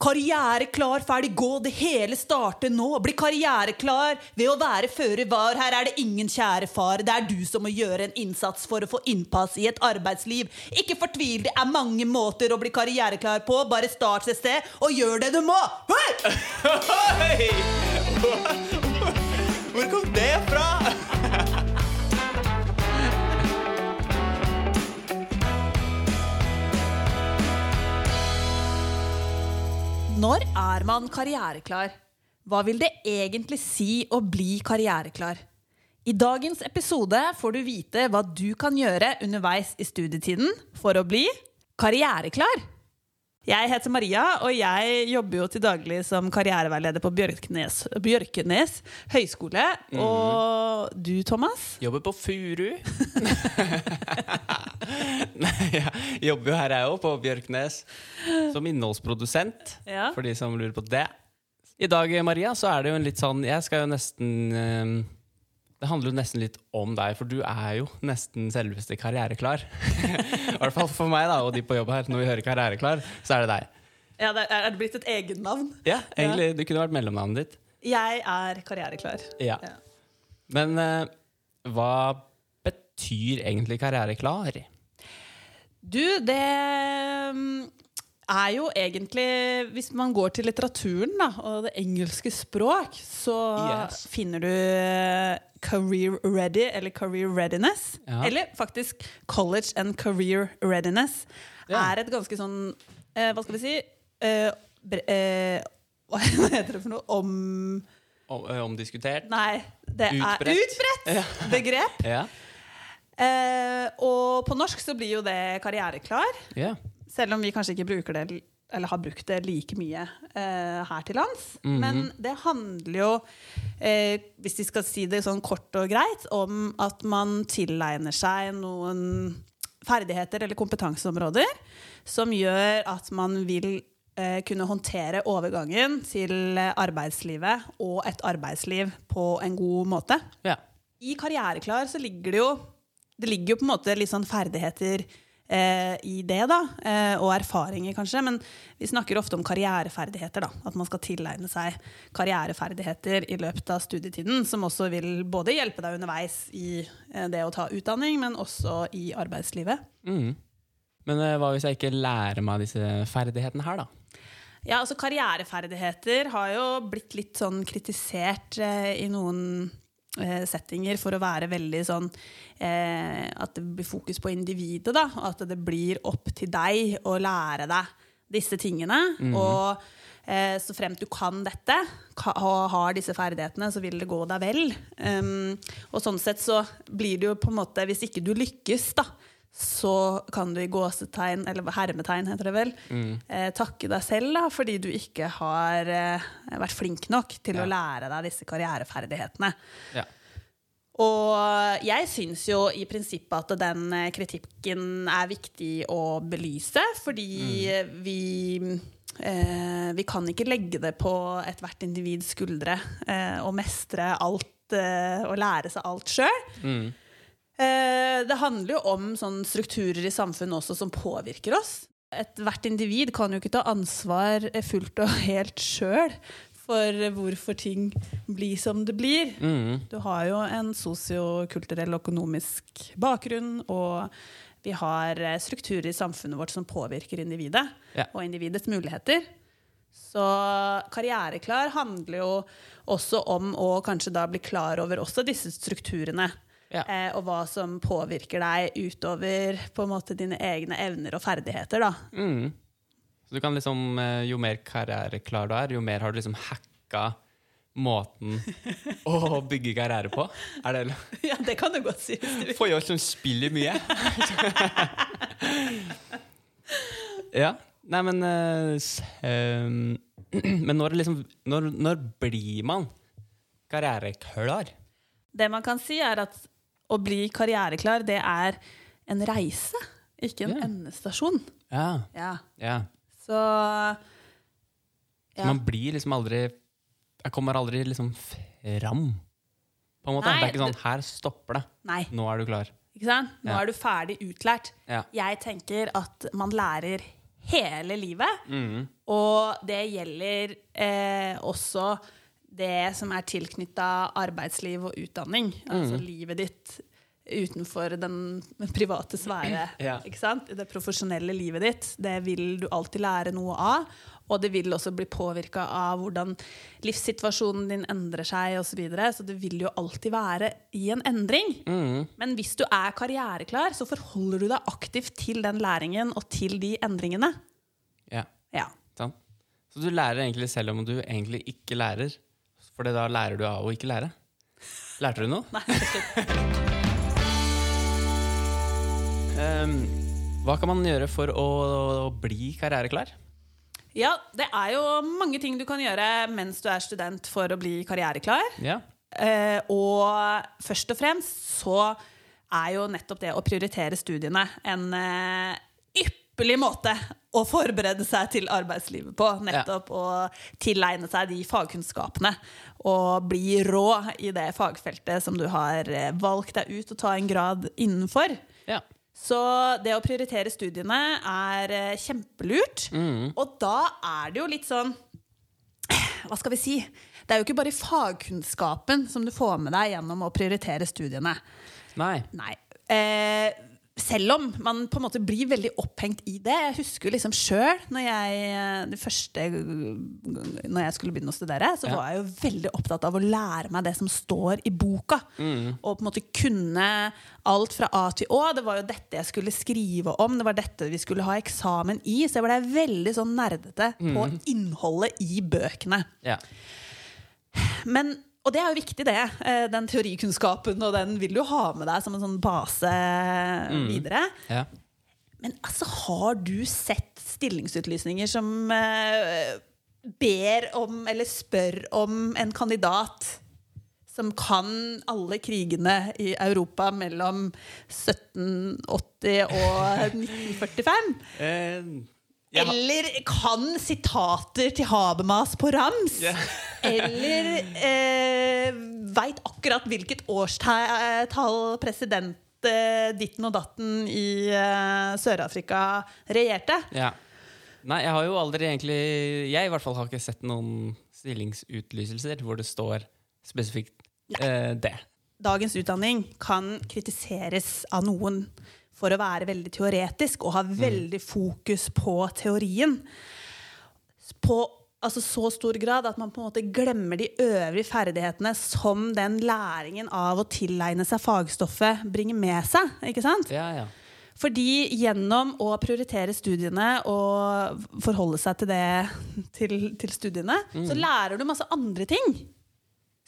Karriereklar, ferdig, gå, det hele starter nå. Bli karriereklar ved å være føre var. Her er det ingen kjære far. Det er du som må gjøre en innsats for å få innpass i et arbeidsliv. Ikke fortvil, det er mange måter å bli karriereklar på. Bare start et sted, og gjør det du må. Hvor kom det fra? Når er man karriereklar? Hva vil det egentlig si å bli karriereklar? I dagens episode får du vite hva du kan gjøre underveis i studietiden for å bli karriereklar. Jeg heter Maria, og jeg jobber jo til daglig som karriereveileder på Bjørknes, Bjørkenes høgskole. Og du, Thomas? Jobber på Furu. Nei, jeg jobber jo her, jeg òg, på Bjørknes. Som innholdsprodusent, Ja. for de som lurer på det. I dag, Maria, så er det jo en litt sånn Jeg skal jo nesten eh, Det handler jo nesten litt om deg, for du er jo nesten selveste karriereklar. I hvert fall for meg da, og de på jobb her. Når vi hører karriereklar, så er det deg. Ja, det er, er det blitt et egennavn? Ja, egentlig. Det kunne vært mellomnavnet ditt. Jeg er karriereklar. Ja. Ja. Men uh, hva betyr egentlig karriereklar? Du, det mm, er jo egentlig Hvis man går til litteraturen da, og det engelske språk, så Yes. finner du eh, career ready eller career readiness. Ja. Eller faktisk college and career readiness. Ja. Er et ganske sånn eh, Hva skal vi si eh, bre, eh, Hva heter det for noe? Om Om, eh, omdiskutert? Nei, det Utbredt. er utbredt begrep. Ja. Eh, og på norsk så blir jo det karriereklar. ja. Selv om vi kanskje ikke bruker det eller har brukt det like mye eh, her til lands. Men det handler jo, eh, hvis vi skal si det sånn kort og greit, om at man tilegner seg noen ferdigheter eller kompetanseområder som gjør at man vil eh, kunne håndtere overgangen til arbeidslivet og et arbeidsliv på en god måte. ja. I Karriereklar så ligger det jo Det ligger jo på en måte litt sånn ferdigheter eh, i det, da. Eh, og erfaringer, kanskje. Men vi snakker ofte om karriereferdigheter. da. At man skal tilegne seg karriereferdigheter i løpet av studietiden. Som også vil både hjelpe deg underveis i eh, det å ta utdanning, men også i arbeidslivet. Mm. Men eh, hva hvis jeg ikke lærer meg disse ferdighetene her, da? Ja, altså Karriereferdigheter har jo blitt litt sånn kritisert eh, i noen settinger for å være veldig sånn eh, At det blir fokus på individet. da, At det blir opp til deg å lære deg disse tingene. Og eh, så fremt du kan dette og har disse ferdighetene, så vil det gå deg vel. Um, og sånn sett så blir det jo på en måte Hvis ikke du lykkes, da, så kan du i gåsetegn, eller hermetegn heter det vel, eh, takke deg selv da, fordi du ikke har eh, vært flink nok til Ja. å lære deg disse karriereferdighetene. Ja. Og jeg syns jo i prinsippet at den eh, kritikken er viktig å belyse, fordi vi eh, Vi kan ikke legge det på ethvert individs skuldre eh, og mestre alt eh, og lære seg alt sjøl. Mm. Eh, det handler jo om sånn strukturer i samfunnet også som påvirker oss. Ethvert individ kan jo ikke ta ansvar eh, fullt og helt sjøl for hvorfor ting blir som det blir. Mm. Du har jo en sosiokulturell og økonomisk bakgrunn, og vi har eh, strukturer i samfunnet vårt som påvirker individet Ja. og individets muligheter. Så karriereklar handler jo også om å kanskje da bli klar over også disse strukturene. Ja. Eh, og hva som påvirker deg utover på en måte dine egne evner og ferdigheter. Da. Mm. Så du kan liksom, eh, jo mer karriereklar du er, jo mer har du liksom hacka måten å bygge karriere på. Er det ja, det kan du godt si. For oss som spiller mye. ja. Nei, men uh, Men når, liksom, når, når blir man karriereklar? Det man kan si, er at å bli karriereklar, det er en reise, ikke en yeah. endestasjon. Ja. Ja. ja. Så ja. man blir liksom aldri Jeg kommer aldri liksom fram. På en måte. Nei, det er ikke sånn her stopper det. Nei, Nå er du klar. ikke sant? Nå er du ferdig utlært. Ja. Jeg tenker at man lærer hele livet. Mm. Og det gjelder eh, også det som er tilknytta arbeidsliv og utdanning. Altså livet ditt utenfor den private sfære. Ja. Det profesjonelle livet ditt. Det vil du alltid lære noe av. Og det vil også bli påvirka av hvordan livssituasjonen din endrer seg osv. Så, videre. så det vil jo alltid være i en endring. Mm. Men hvis du er karriereklar, så forholder du deg aktivt til den læringen og til de endringene. Ja, Ja. Så du lærer egentlig selv om du egentlig ikke lærer. For da lærer du av å ikke lære. Lærte du noe? Nei, um, hva kan man gjøre for å, bli karriereklar? Ja, det er jo mange ting du kan gjøre mens du er student for å bli karriereklar. Ja. Uh, og først og fremst så er jo nettopp det å prioritere studiene en eh, ypperlig måte å forberede seg til arbeidslivet på. Nettopp å tilegne seg de fagkunnskapene og bli rå i det fagfeltet som du har eh, valgt deg ut å ta en grad innenfor. ja. Så det å prioritere studiene er kjempelurt. kjempelurt. Og da er det jo litt sånn Hva skal vi si? Det er jo ikke bare fagkunnskapen som du får med deg gjennom å prioritere studiene. Nei. Nei. Eh, selv om man på en måte blir veldig opphengt i det. Jeg husker liksom sjøl, når jeg, det første når jeg skulle begynne å studere, så var jeg jo veldig opptatt av å lære meg det som står i boka. Og på en måte kunne alt fra A til Å. Det var jo dette jeg skulle skrive om, det var dette vi skulle ha eksamen i. Så jeg ble veldig sånn nerdete på innholdet i bøkene. Ja. Men, og det er jo viktig, det. eh, Den teorikunnskapen, og den vil du ha med deg som en sånn base videre. ja. Men altså, har du sett stillingsutlysninger som eh, ber om, eller spør om, en kandidat som kan alle krigene i Europa mellom 1780 og 1945? Eller kan sitater til Habermas på rams? Yeah. Eller eh, veit akkurat hvilket årstall president eh, ditten og datten i eh, Sør-Afrika regjerte? Ja. Nei, jeg har jo aldri egentlig Jeg i hvert fall har ikke sett noen stillingsutlyselser hvor det står spesifikt eh, det. Dagens utdanning kan kritiseres av noen for å være veldig teoretisk og ha veldig fokus på teorien. På altså, så stor grad at man på en måte glemmer de øvrige ferdighetene som den læringen av å tilegne seg fagstoffet bringer med seg. ikke sant? Ja, ja. Fordi gjennom å prioritere studiene og forholde seg til det til, til studiene, så lærer du masse andre ting.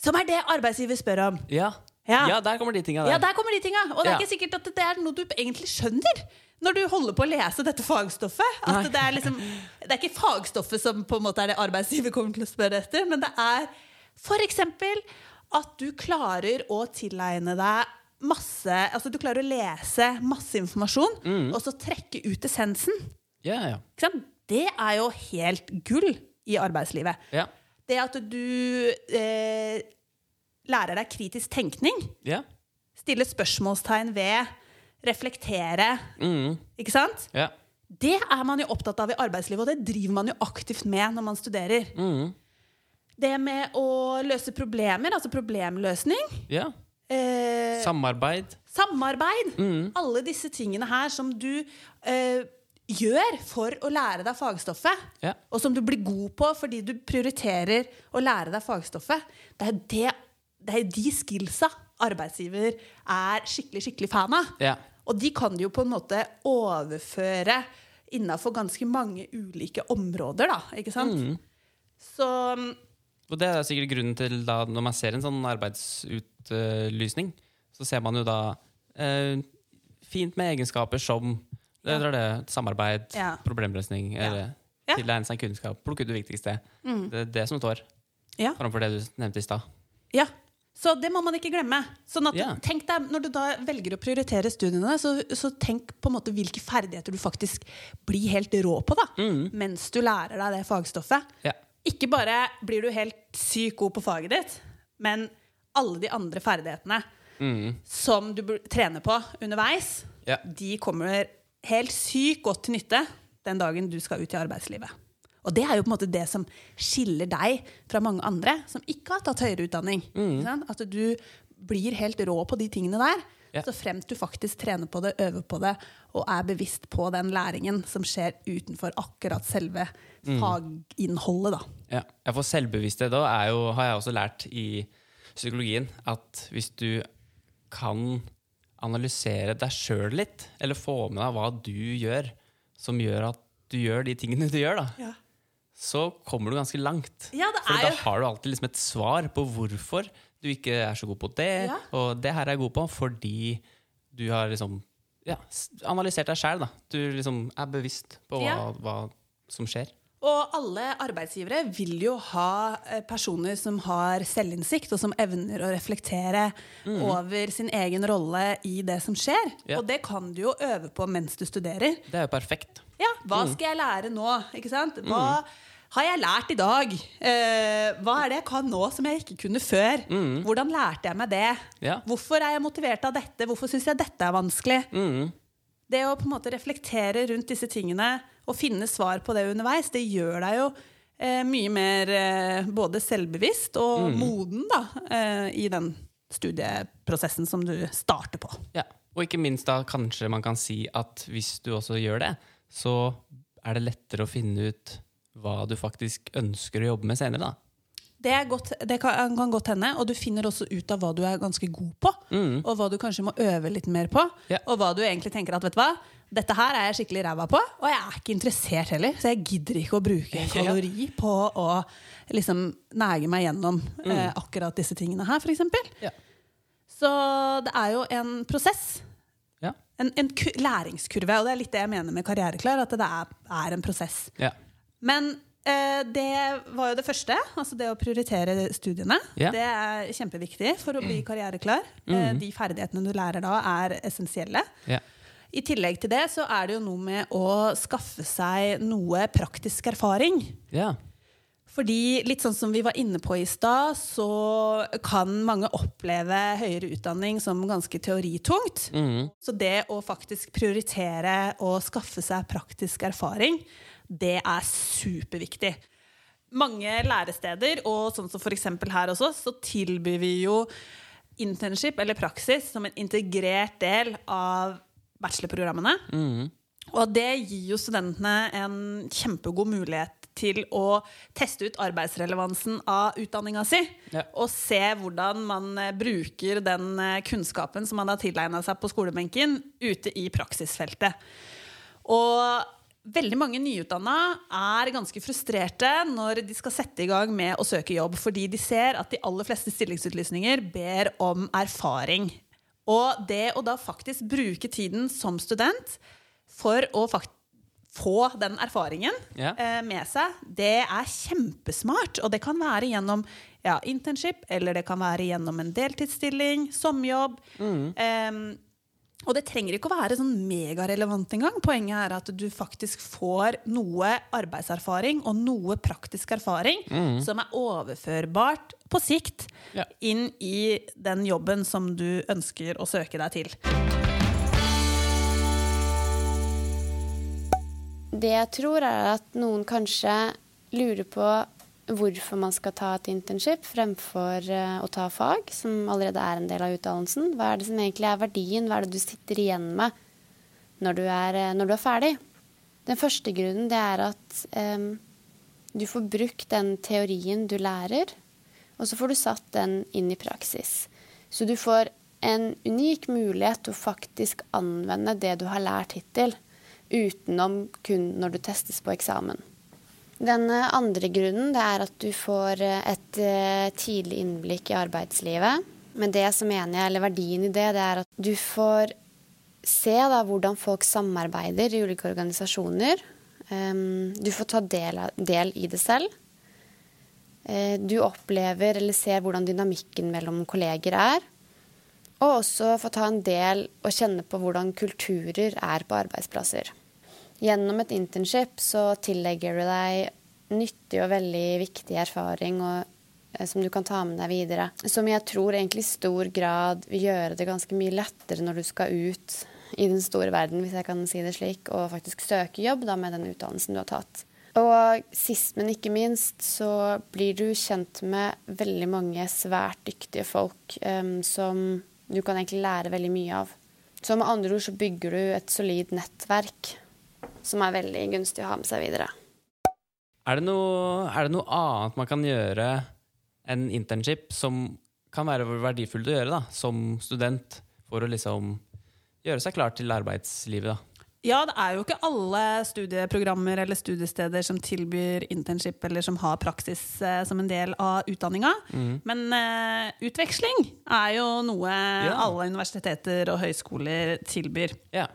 Som er det arbeidsgiver spør om. Ja. Ja. ja, der kommer de tinga der. Ja, der kommer de tinga. Og det er Ja. ikke sikkert at det er noe du egentlig skjønner når du holder på å lese dette fagstoffet. At det, er liksom, det er ikke fagstoffet som på en måte er det arbeidsgiver kommer til å spørre etter, men det er f.eks. at du klarer å tilegne deg masse Altså du klarer å lese masse informasjon, Mm. og så trekke ut essensen. Ja, ja. Ikke sant? Det er jo helt gull i arbeidslivet. Ja. Det at du eh, lærer deg kritisk tenkning, Ja. stille spørsmålstegn ved, reflektere, Mm. ikke sant? ja. Det er man jo opptatt av i arbeidslivet, og det driver man jo aktivt med når man studerer. Mm. Det med å løse problemer, altså problemløsning, ja. eh, Samarbeid. samarbeid, Mm. alle disse tingene her som du eh, gjør for å lære deg fagstoffet, Ja. og som du blir god på fordi du prioriterer å lære deg fagstoffet, det er det, det er de skillsa arbeidsgiver er skikkelig, skikkelig fan av. Ja. Og de kan du jo på en måte overføre innafor ganske mange ulike områder, da. Ikke sant? Mm. Så Og det er sikkert grunnen til da når man ser en sånn arbeidsutlysning, så ser man jo da eh, fint med egenskaper som det, Ja. det, samarbeid, Ja. problemløsning, eller Ja. Mm. tilegne seg kunnskap, plukke ut det viktigste. Det er det som står Ja. framfor det du nevnte i stad. Ja. Så det må man ikke glemme. Sånn at, yeah. tenk deg, Når du da velger å prioritere studiene, så, så tenk på en måte hvilke ferdigheter du faktisk blir helt rå på da, mens du lærer deg det fagstoffet. Yeah. Ikke bare blir du helt sykt god på faget ditt, men alle de andre ferdighetene Mm. som du trener på underveis, yeah. de kommer helt sykt godt til nytte den dagen du skal ut i arbeidslivet. Og det er jo på en måte det som skiller deg fra mange andre som ikke har tatt høyere utdanning. Mm. At du blir helt rå på de tingene der. Ja. Så fremt du faktisk trener på det, øver på det og er bevisst på den læringen som skjer utenfor akkurat selve faginnholdet. da. Ja, ja, for selvbevissthet da er jo, har jeg også lært i psykologien, at hvis du kan analysere deg sjøl litt, eller få med deg hva du gjør, som gjør at du gjør de tingene du gjør, da, så kommer du ganske langt. Ja, det For da har du alltid liksom et svar på hvorfor du ikke er så god på det, Ja. og det her er jeg god på fordi du har liksom ja, analysert deg sjæl. Du liksom er bevisst på hva, hva som skjer. Og alle arbeidsgivere vil jo ha eh, personer som har selvinnsikt, og som evner å reflektere over sin egen rolle i det som skjer. Ja. Og det kan du jo øve på mens du studerer. Det er jo perfekt. Ja, hva skal jeg lære nå? Ikke sant? Hva har jeg lært i dag? Eh, hva er det jeg kan nå som jeg ikke kunne før? Hvordan lærte jeg meg det? Ja. Hvorfor er jeg motivert av dette? Hvorfor syns jeg dette er vanskelig? Mm. Det å på en måte reflektere rundt disse tingene og finne svar på det underveis, det gjør deg jo eh, mye mer eh, både selvbevisst og moden da, eh, i den studieprosessen som du starter på. Ja, og ikke minst da kanskje man kan si at hvis du også gjør det, så er det lettere å finne ut hva du faktisk ønsker å jobbe med senere. da. Det, godt, det kan, kan godt hende, og du finner også ut av hva du er ganske god på. Og hva du kanskje må øve litt mer på. Yeah. Og hva du egentlig tenker at vet du hva, dette her er jeg skikkelig ræva på, og jeg er ikke interessert heller. Så jeg gidder ikke å bruke en kalori på å liksom nege meg gjennom eh, akkurat disse tingene her, f.eks. Yeah. Så det er jo en prosess. En, en læringskurve. Og det er litt det jeg mener med Karriereklar, at det er, er en prosess. Ja. Men eh, det var jo det første. Altså det å prioritere studiene. Yeah. Det er kjempeviktig for å bli karriereklar. Eh, de ferdighetene du lærer da, er essensielle. Yeah. I tillegg til det så er det jo noe med å skaffe seg noe praktisk erfaring. Yeah. Fordi litt sånn som vi var inne på i stad, så kan mange oppleve høyere utdanning som ganske teoritungt. Så det å faktisk prioritere å skaffe seg praktisk erfaring, det er superviktig. Mange læresteder, og sånn som f.eks. her også, så tilbyr vi jo internship eller praksis som en integrert del av bachelorprogrammene. Og det gir jo studentene en kjempegod mulighet til å teste ut arbeidsrelevansen av utdanninga si. Ja. Og se hvordan man eh, bruker den eh, kunnskapen som man har tilegna seg på skolebenken, ute i praksisfeltet. Og veldig mange nyutdanna er ganske frustrerte når de skal sette i gang med å søke jobb, fordi de ser at de aller fleste stillingsutlysninger ber om erfaring. Og det å da faktisk bruke tiden som student for å få den erfaringen Ja. eh, med seg, det er kjempesmart. Og det kan være gjennom ja, internship, eller det kan være gjennom en deltidsstilling, sommerjobb. Em, og det trenger ikke å være sånn megarelevant engang. Poenget er at du faktisk får noe arbeidserfaring og noe praktisk erfaring som er overførbart på sikt Ja. inn i den jobben som du ønsker å søke deg til. Det jeg tror, er at noen kanskje lurer på hvorfor man skal ta et internship fremfor eh, å ta fag, som allerede er en del av utdannelsen. Hva er det som egentlig er verdien? Hva er det du sitter igjen med når du er, eh, når du er ferdig? Den første grunnen det er at um, du får brukt den teorien du lærer, og så får du satt den inn i praksis. Så du får en unik mulighet til å faktisk anvende det du har lært hittil, utenom kun når du testes på eksamen. Den andre grunnen er at du får eh, et eh, tidlig innblikk i arbeidslivet. Men det som mener jeg, eller verdien i det, det er at du får se da, hvordan folk samarbeider i ulike organisasjoner. Du får ta del, del i det selv. Eh, Du opplever eller ser hvordan dynamikken mellom kolleger er. Og også få ta en del og kjenne på hvordan kulturer er på arbeidsplasser. Gjennom et internship så tillegger du deg nyttig og veldig viktig erfaring og, eh, som du kan ta med deg videre. Som jeg tror egentlig i stor grad vil gjøre det ganske mye lettere når du skal ut i den store verden, hvis jeg kan si det slik, og faktisk søke jobb da, med den utdannelsen du har tatt. Og sist, men ikke minst, så blir du kjent med veldig mange svært dyktige folk um, som du kan egentlig lære veldig mye av. Så med andre ord så bygger du et solid nettverk som er veldig gunstig å ha med seg videre. Er det, noe, er det noe annet man kan gjøre enn internship som kan være verdifullt å gjøre da, som student, for å liksom gjøre seg klar til arbeidslivet? da? Ja, det er jo ikke alle studieprogrammer eller studiesteder som tilbyr internship eller som har praksis eh, som en del av utdanninga. Mm. Men eh, utveksling er jo noe Ja. alle universiteter og høyskoler tilbyr. Ja.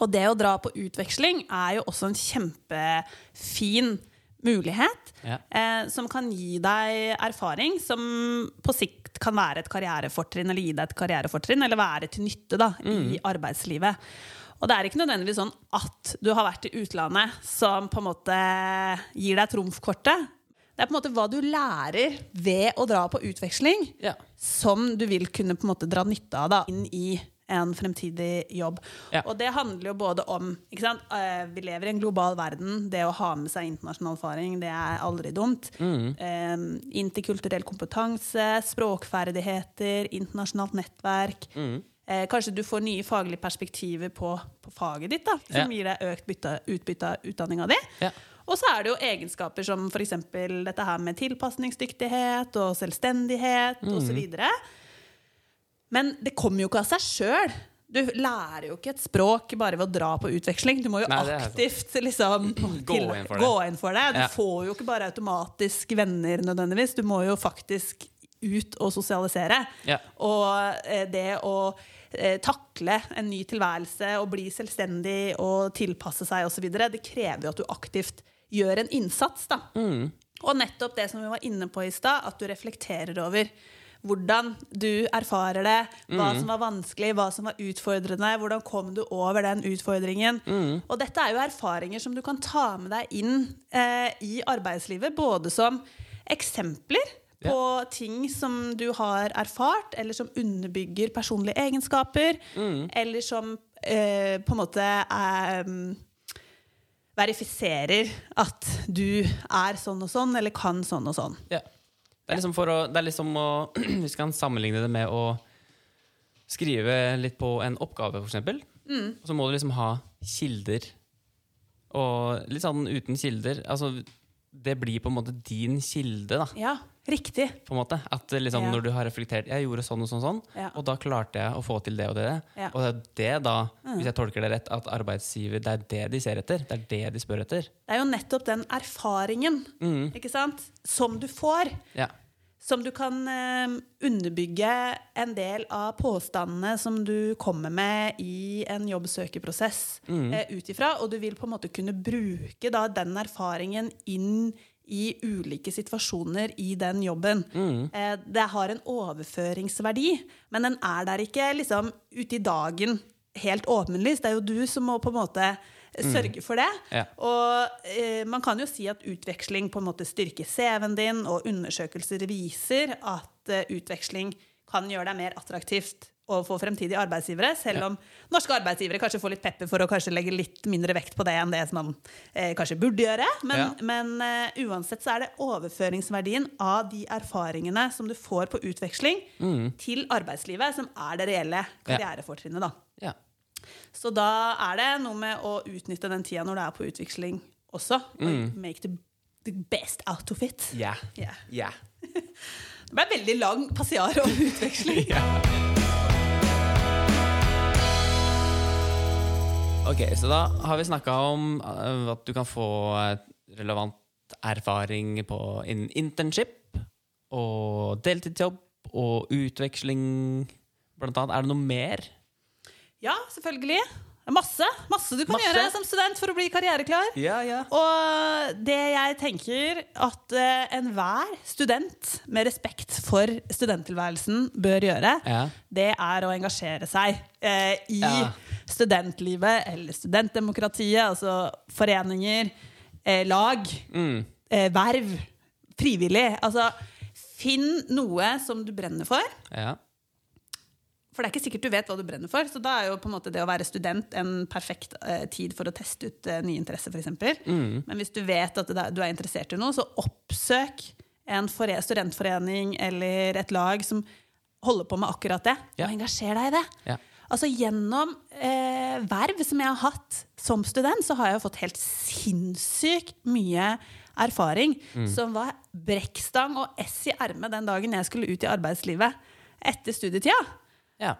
Og det å dra på utveksling er jo også en kjempefin mulighet Ja. eh, som kan gi deg erfaring som på sikt kan være et karrierefortrinn, eller gi deg et karrierefortrinn, eller være til nytte da, i arbeidslivet. Og det er ikke nødvendigvis sånn at du har vært i utlandet som på en måte gir deg trumfkortet. Det er på en måte hva du lærer ved å dra på utveksling, Ja. som du vil kunne på en måte dra nytte av da, inn i en fremtidig jobb. Ja. Og det handler jo både om eh, Vi lever i en global verden. Det å ha med seg internasjonal erfaring, det er aldri dumt. Eh, interkulturell kompetanse, språkferdigheter, internasjonalt nettverk. Eh, kanskje du får nye faglige perspektiver på, på faget ditt, da, som Ja. gir deg økt bytte, utbytte av utdanninga di. Ja. Og så er det jo egenskaper som f.eks. dette her med tilpasningsdyktighet og selvstendighet Mm. osv. Men det kommer jo ikke av seg sjøl. Du lærer jo ikke et språk bare ved å dra på utveksling. Du må jo Nei, aktivt liksom, Gå inn for det. gå inn for det. Du Ja. får jo ikke bare automatisk venner nødvendigvis. Du må jo faktisk ut og sosialisere. Ja. Og eh, det å eh, takle en ny tilværelse og bli selvstendig og tilpasse seg osv., det krever jo at du aktivt gjør en innsats. da. Og nettopp det som vi var inne på i stad, at du reflekterer over hvordan du erfarer det, hva som var vanskelig, hva som var utfordrende, hvordan kom du over den utfordringen. Og dette er jo erfaringer som du kan ta med deg inn eh, i arbeidslivet, både som eksempler på ting som du har erfart, eller som underbygger personlige egenskaper, eller som eh, på en måte mm, verifiserer at du er sånn og sånn, eller kan sånn og sånn. Ja. Det er liksom for å, det er liksom å Hvis vi kan sammenligne det med å skrive litt på en oppgave, for eksempel. Så må du liksom ha kilder. Og litt sånn uten kilder Altså, det blir på en måte din kilde, da. Ja, riktig. På en måte. At liksom, Ja. når du har reflektert Jeg gjorde sånn og sånn, sånn Ja. og da klarte jeg å få til det og det. Ja. Mm. Og det er det da, hvis jeg tolker det rett, at arbeidsgiver Det er det de ser etter. Det er det de spør etter. Det er jo nettopp den erfaringen ikke sant? som du får, Ja. som du kan eh, underbygge en del av påstandene som du kommer med i en jobbsøkeprosess eh, ut ifra. Og du vil på en måte kunne bruke da, den erfaringen inn i ulike situasjoner i den jobben. Eh, det har en overføringsverdi, men den er der ikke liksom ute i dagen helt åpenlyst. Det er jo du som må på en måte sørge for det. Ja. Og eh, man kan jo si at utveksling på en måte styrker CV-en din, og undersøkelser viser at eh, utveksling kan gjøre deg mer attraktivt overfor fremtidige arbeidsgivere, selv om norske arbeidsgivere kanskje får litt pepper for å kanskje legge litt mindre vekt på det enn det som man eh, kanskje burde gjøre. Men, Ja. men eh, uansett så er det overføringsverdien av de erfaringene som du får på utveksling, til arbeidslivet, som er det reelle karrierefortrinnet. da. ja. Så da er det noe med å utnytte den tida når du er på utveksling også. Og make the, the best out of it. Ja. Yeah. Yeah. Det ble veldig lang passiar om utveksling. Ok, så da har vi snakka om eh, at du kan få eh, relevant erfaring på innen internship og deltidsjobb og utveksling, blant annet. Er det noe mer? Ja, selvfølgelig. Masse, masse du kan Masse. gjøre som student for å bli karriereklar. Ja, ja. Og det jeg tenker at uh, enhver student med respekt for studenttilværelsen bør gjøre, Ja. det er å engasjere seg uh, i studentlivet eller studentdemokratiet, altså foreninger, uh, lag, Mm. verv, frivillig. Altså, finn noe som du brenner for, ja. For det er ikke sikkert du vet hva du brenner for. Så da er jo på en måte det å være student en perfekt eh, tid for å teste ut eh, nye interesser, f.eks. Mm. Men hvis du vet at du er interessert i noe, så oppsøk en studentforening eller et lag som holder på med akkurat det, Ja. og engasjer deg i det. Ja. Altså Gjennom eh, verv som jeg har hatt som student, så har jeg jo fått helt sinnssykt mye erfaring som var brekkstang og ess i ermet den dagen jeg skulle ut i arbeidslivet etter studietida. Ja.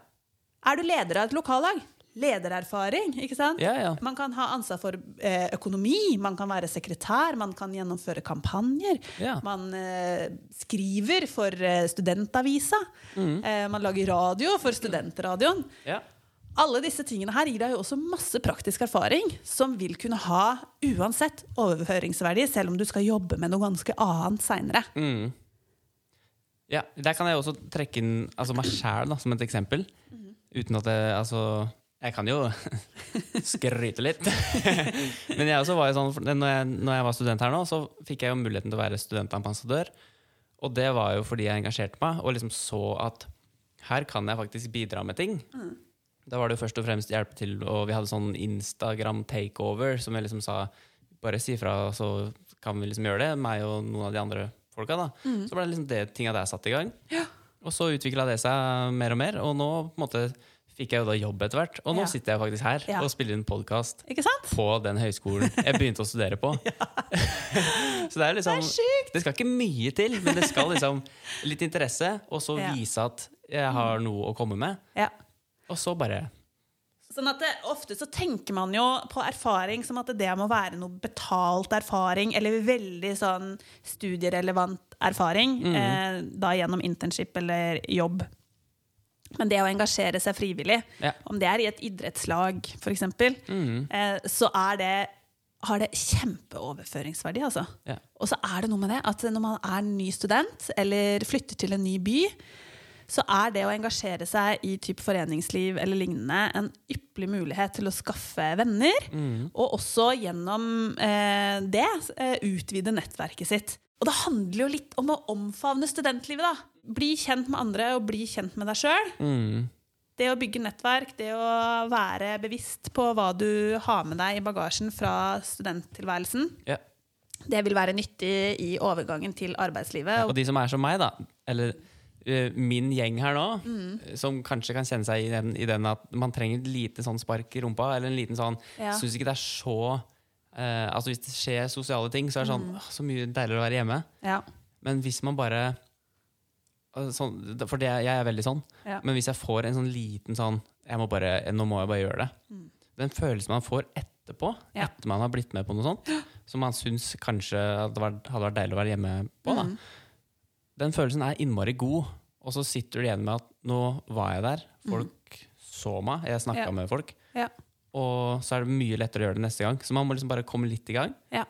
Er du leder av et lokallag? Ledererfaring, ikke sant? Ja, ja. Man kan ha ansvar for eh, økonomi, man kan være sekretær, man kan gjennomføre kampanjer. Man eh, skriver for eh, studentavisa. Mm. Eh, man lager radio for studentradioen. ja. Alle disse tingene her gir deg jo også masse praktisk erfaring som vil kunne ha uansett overføringsverdi, selv om du skal jobbe med noe ganske annet seinere. Mm. Ja, Der kan jeg også trekke inn altså meg sjæl som et eksempel. Uten at jeg Altså, jeg kan jo skryte litt. Men jeg også var jo sånn når jeg, når jeg var student her nå, så fikk jeg jo muligheten til å være studentambassadør. Og det var jo fordi jeg engasjerte meg og liksom så at her kan jeg faktisk bidra med ting. Da var det jo først og fremst hjelpe til, og vi hadde sånn Instagram takeover som jeg liksom sa bare si ifra, så kan vi liksom gjøre det, meg og noen av de andre folka. da. Så ble det liksom det tinga der satt i gang. Og så utvikla det seg mer og mer, og nå måte fikk jeg jo da jobb etter hvert. Og nå Ja. sitter jeg faktisk her Ja. og spiller inn podkast på den høyskolen jeg begynte å studere på. så det er liksom Det Det skal ikke mye til, men det skal liksom litt interesse, og så Ja. vise at jeg har noe å komme med. Ja. Og så bare Sånn at det, Ofte så tenker man jo på erfaring som at det må være noe betalt erfaring, eller veldig sånn studierelevant erfaring, eh, da gjennom internship eller jobb. Men det å engasjere seg frivillig, Ja. om det er i et idrettslag f.eks., eh, så er det, har det kjempeoverføringsverdi. Altså. Ja. Og så er det noe med det at når man er ny student eller flytter til en ny by, så er det å engasjere seg i typ foreningsliv eller lignende en ypperlig mulighet til å skaffe venner, og også gjennom eh, det eh, utvide nettverket sitt. Og det handler jo litt om å omfavne studentlivet. da. Bli kjent med andre og bli kjent med deg sjøl. mm, Det å bygge nettverk, det å være bevisst på hva du har med deg i bagasjen fra studenttilværelsen, ja. det vil være nyttig i overgangen til arbeidslivet. Og de som er som meg, da, eller min gjeng her nå, Mm. eh, som kanskje kan kjenne seg i den, i den at man trenger et lite sånn spark i rumpa, eller en liten sånn Ja. Syns ikke det er så eh, Altså Hvis det skjer sosiale ting, så er det Mm. sånn «Åh, Så mye deiligere å være hjemme. Ja. Men hvis man bare eh, sånn, For det, jeg er veldig sånn. Ja. Men hvis jeg får en sånn liten sånn jeg må bare, Nå må jeg bare gjøre det. Den følelsen man får etterpå, Mm. Etter man har blitt med på noe sånt, som man syns kanskje hadde vært, hadde vært deilig å være hjemme på, da. Mm. den følelsen er innmari god. Og så sitter du igjen med at nå var jeg der, folk så meg, jeg snakka Mm. Ja. med folk. Ja. Og så er det mye lettere å gjøre det neste gang. Så man må liksom bare komme litt i gang, ja.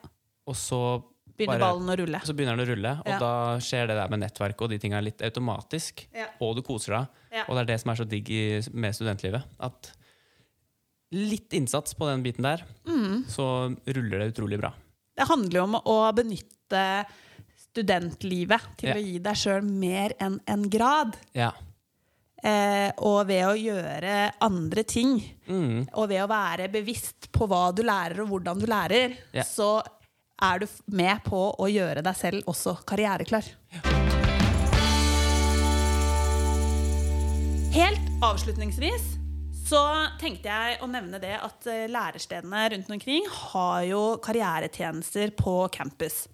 og så Begynner Bare- ballen å rulle. så begynner den å rulle, og da skjer det der med nettverk og de tinga litt automatisk. Og du koser deg. Og det er det som er så digg med studentlivet. At litt innsats på den biten der, Mm. så ruller det utrolig bra. Det handler jo om å benytte studentlivet til Ja. å gi deg sjøl mer enn en grad. Ja. Eh, og ved å gjøre andre ting, Mm. og ved å være bevisst på hva du lærer og hvordan du lærer, Ja. så er du med på å gjøre deg selv også karriereklar. Helt avslutningsvis så tenkte jeg å nevne det at lærerstedene lærestedene rundt omkring har jo karrieretjenester på campus.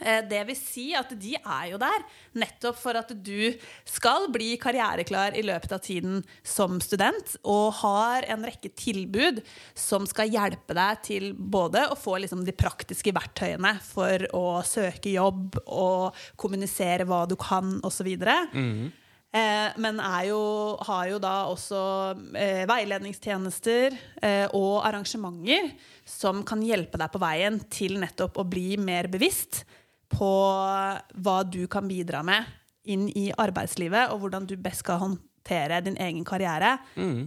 Eh, Det vil si at de er jo der nettopp for at du skal bli karriereklar i løpet av tiden som student, og har en rekke tilbud som skal hjelpe deg til både å få liksom de praktiske verktøyene for å søke jobb og kommunisere hva du kan, osv. Eh, men er jo, har jo da også eh, veiledningstjenester eh, og arrangementer som kan hjelpe deg på veien til nettopp å bli mer bevisst på hva du kan bidra med inn i arbeidslivet, og hvordan du best skal håndtere din egen karriere.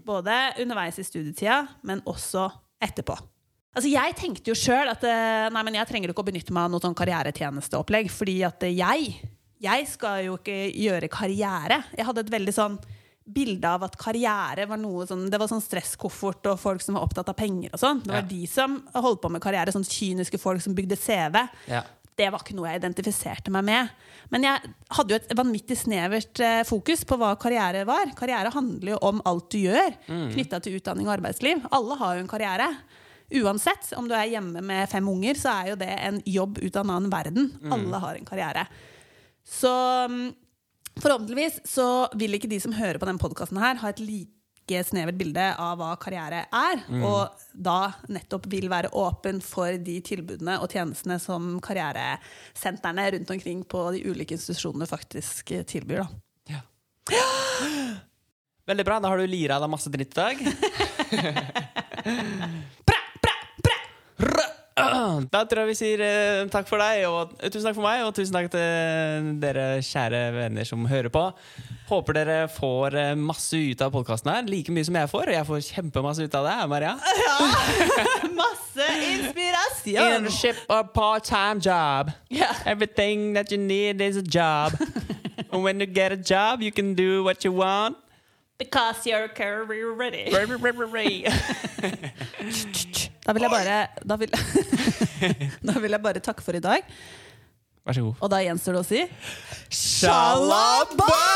Både underveis i studietida, men også etterpå. Altså Jeg tenkte jo sjøl at eh, nei, men jeg trenger ikke å benytte meg av noe sånn karrieretjenesteopplegg, fordi at jeg jeg skal jo ikke gjøre karriere. Jeg hadde et veldig sånn bilde av at karriere var noe sånn Det var sånn stresskoffert og folk som var opptatt av penger og sånn. Det var Ja. de som holdt på med karriere. Sånn kyniske folk som bygde CV. Ja. Det var ikke noe jeg identifiserte meg med. Men jeg hadde jo et vanvittig snevert eh, fokus på hva karriere var. Karriere handler jo om alt du gjør knytta til utdanning og arbeidsliv. Alle har jo en karriere. Uansett om du er hjemme med fem unger, så er jo det en jobb ut av en annen verden. Alle har en karriere. Så mm, forhåpentligvis så vil ikke de som hører på denne podkasten her, ha et like snevert bilde av hva karriere er, og da nettopp vil være åpen for de tilbudene og tjenestene som karrieresentrene rundt omkring på de ulike institusjonene faktisk tilbyr. Da. Ja. Veldig bra. Da har du lira deg masse dritt i dag. Da tror jeg vi sier eh, takk for deg, og tusen takk for meg, og tusen takk til dere kjære venner som hører på. Håper dere får eh, masse ut av podkasten her, like mye som jeg får. Og jeg får kjempemasse ut av det, Maria. Ja! Masse inspirasjon! Internship or part-time job. Yeah. Everything that you need is a job. and when you get a job, you can do what you want. Because you're career ready. Da vil jeg bare da vil, da vil jeg bare takke for i dag. Vær så god. Og da gjenstår det å si Shalabais!